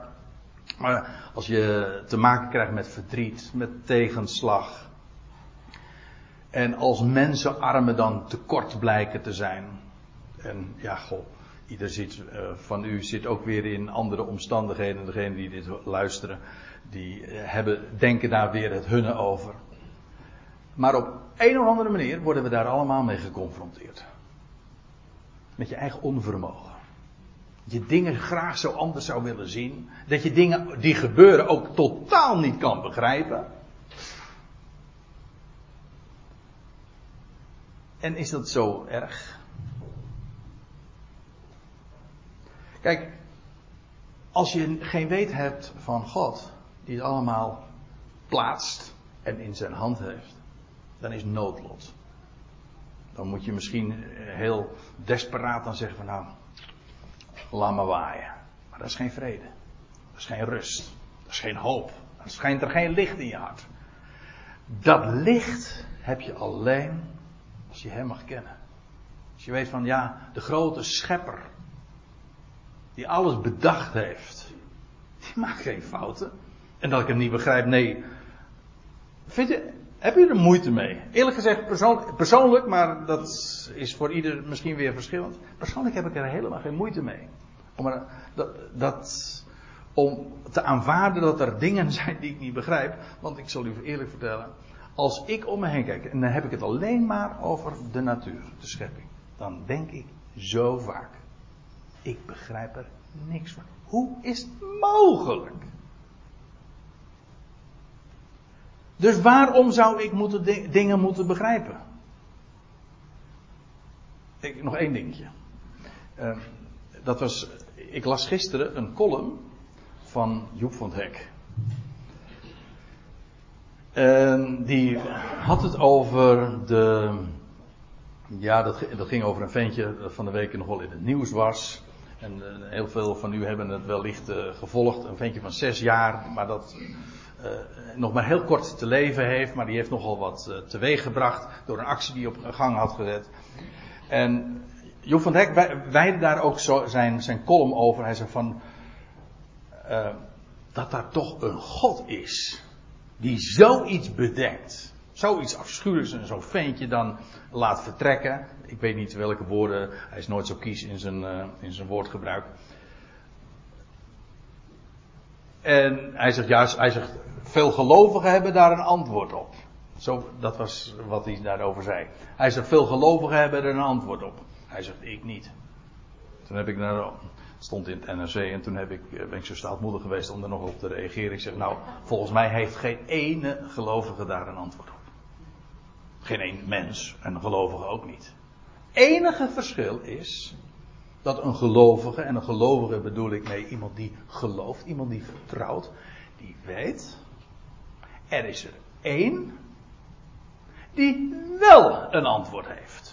Maar als je te maken krijgt met verdriet, met tegenslag. En als mensenarmen dan tekort blijken te zijn. En ja, goh, ieder zit, uh, van u zit ook weer in andere omstandigheden. Degenen die dit luisteren, die uh, hebben, denken daar weer het hunne over. Maar op een of andere manier worden we daar allemaal mee geconfronteerd met je eigen onvermogen. Je dingen graag zo anders zou willen zien. Dat je dingen die gebeuren ook totaal niet kan begrijpen. En is dat zo erg? Kijk, als je geen weet hebt van God, die het allemaal plaatst en in zijn hand heeft, dan is noodlot. Dan moet je misschien heel desperaat dan zeggen van nou, maar waaien. Maar dat is geen vrede. Dat is geen rust. Dat is geen hoop. Dan schijnt er geen licht in je hart. Dat licht heb je alleen als je hem mag kennen. Als je weet van ja, de grote schepper. Die alles bedacht heeft. Die maakt geen fouten. En dat ik hem niet begrijp, nee. Vind je, heb je er moeite mee? Eerlijk gezegd, persoon, persoonlijk, maar dat is voor ieder misschien weer verschillend. Persoonlijk heb ik er helemaal geen moeite mee. Om, dat, om te aanvaarden dat er dingen zijn die ik niet begrijp. Want ik zal u eerlijk vertellen. Als ik om me heen kijk, en dan heb ik het alleen maar over de natuur, de schepping. Dan denk ik zo vaak. Ik begrijp er niks van. Hoe is het mogelijk? Dus waarom zou ik moeten dingen moeten begrijpen? Ik, nog één dingetje. Uh, dat was, ik las gisteren een column van Joep van het Hek. En die had het over de. Ja, dat, ging over een ventje dat van de week nog wel in het nieuws was. En uh, heel veel van u hebben het wellicht uh, gevolgd. Een ventje van zes jaar, maar dat uh, nog maar heel kort te leven heeft. Maar die heeft nogal wat teweeg gebracht door een actie die op gang had gezet. En Joep van Hek wijde daar ook zo zijn, zijn column over. Hij zei van. dat daar toch een God is die zoiets bedenkt, zoiets afschuwelijks en zo'n ventje dan laat vertrekken. Ik weet niet welke woorden, hij is nooit zo kies in zijn, uh, in zijn woordgebruik. En hij zegt juist, hij zegt, veel gelovigen hebben daar een antwoord op. Zo, dat was wat hij daarover zei. Hij zegt, veel gelovigen hebben er een antwoord op. Hij zegt, ik niet. Toen heb ik naar, stond in het NRC en toen heb ik, eh, ben ik zo staatmoedig geweest om er nog op te reageren. Ik zeg, nou, volgens mij heeft geen ene gelovige daar een antwoord op. Geen één mens en een gelovige ook niet. Enige verschil is dat een gelovige, en een gelovige bedoel ik mee iemand die gelooft, iemand die vertrouwt, die weet, er is er één die wel een antwoord heeft.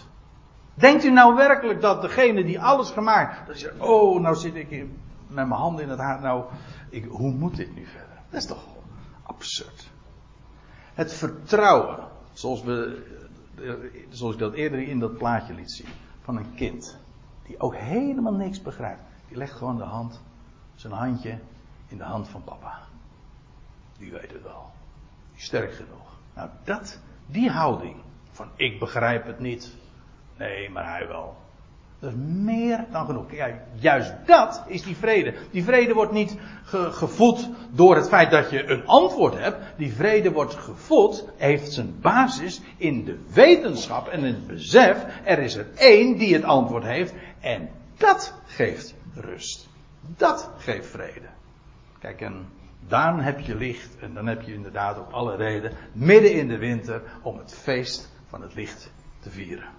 Denkt u nou werkelijk dat degene die alles gemaakt, dat je, oh, nou zit ik met mijn handen in het haar, nou, ik, hoe moet dit nu verder? Dat is toch absurd. Het vertrouwen, zoals, we, zoals ik dat eerder in dat plaatje liet zien, van een kind, die ook helemaal niks begrijpt. Die legt gewoon de hand, zijn handje, in de hand van papa. Die weet het wel. Die is sterk genoeg. Nou, dat, die houding van ik begrijp het niet, Nee, maar hij wel. Dat is meer dan genoeg. Juist dat is die vrede. Die vrede wordt niet ge gevoed door het feit dat je een antwoord hebt. Die vrede wordt gevoed, heeft zijn basis in de wetenschap en in het besef. Er is er één die het antwoord heeft. En dat geeft rust. Dat geeft vrede. Kijk, en dan heb je licht. En dan heb je inderdaad ook alle reden, midden in de winter, om het feest van het licht te vieren.